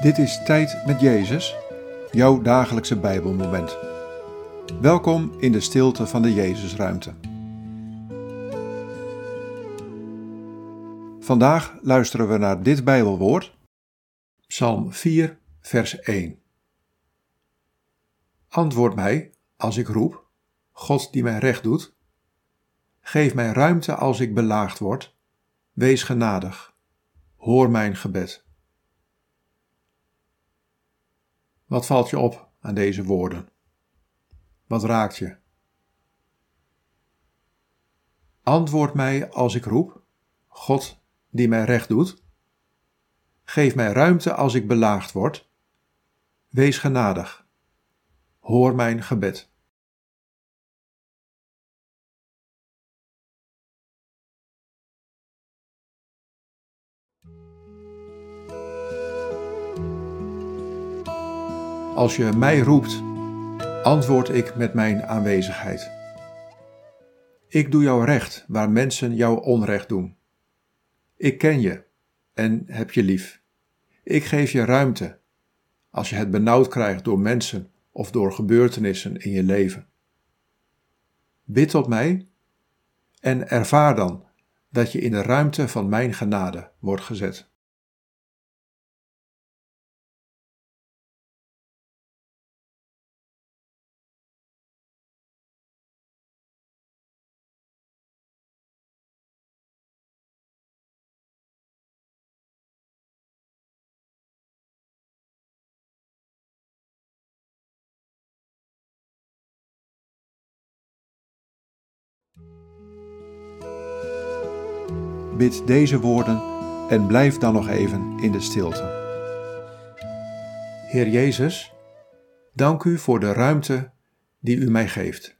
Dit is Tijd met Jezus, jouw dagelijkse Bijbelmoment. Welkom in de stilte van de Jezusruimte. Vandaag luisteren we naar dit Bijbelwoord, Psalm 4, vers 1. Antwoord mij als ik roep, God die mij recht doet. Geef mij ruimte als ik belaagd word. Wees genadig. Hoor mijn gebed. Wat valt je op aan deze woorden? Wat raakt je? Antwoord mij als ik roep, God die mij recht doet. Geef mij ruimte als ik belaagd word. Wees genadig. Hoor mijn gebed. Als je mij roept, antwoord ik met mijn aanwezigheid. Ik doe jou recht waar mensen jou onrecht doen. Ik ken je en heb je lief. Ik geef je ruimte als je het benauwd krijgt door mensen of door gebeurtenissen in je leven. Bid tot mij en ervaar dan dat je in de ruimte van mijn genade wordt gezet. Bid deze woorden en blijf dan nog even in de stilte. Heer Jezus, dank u voor de ruimte die u mij geeft.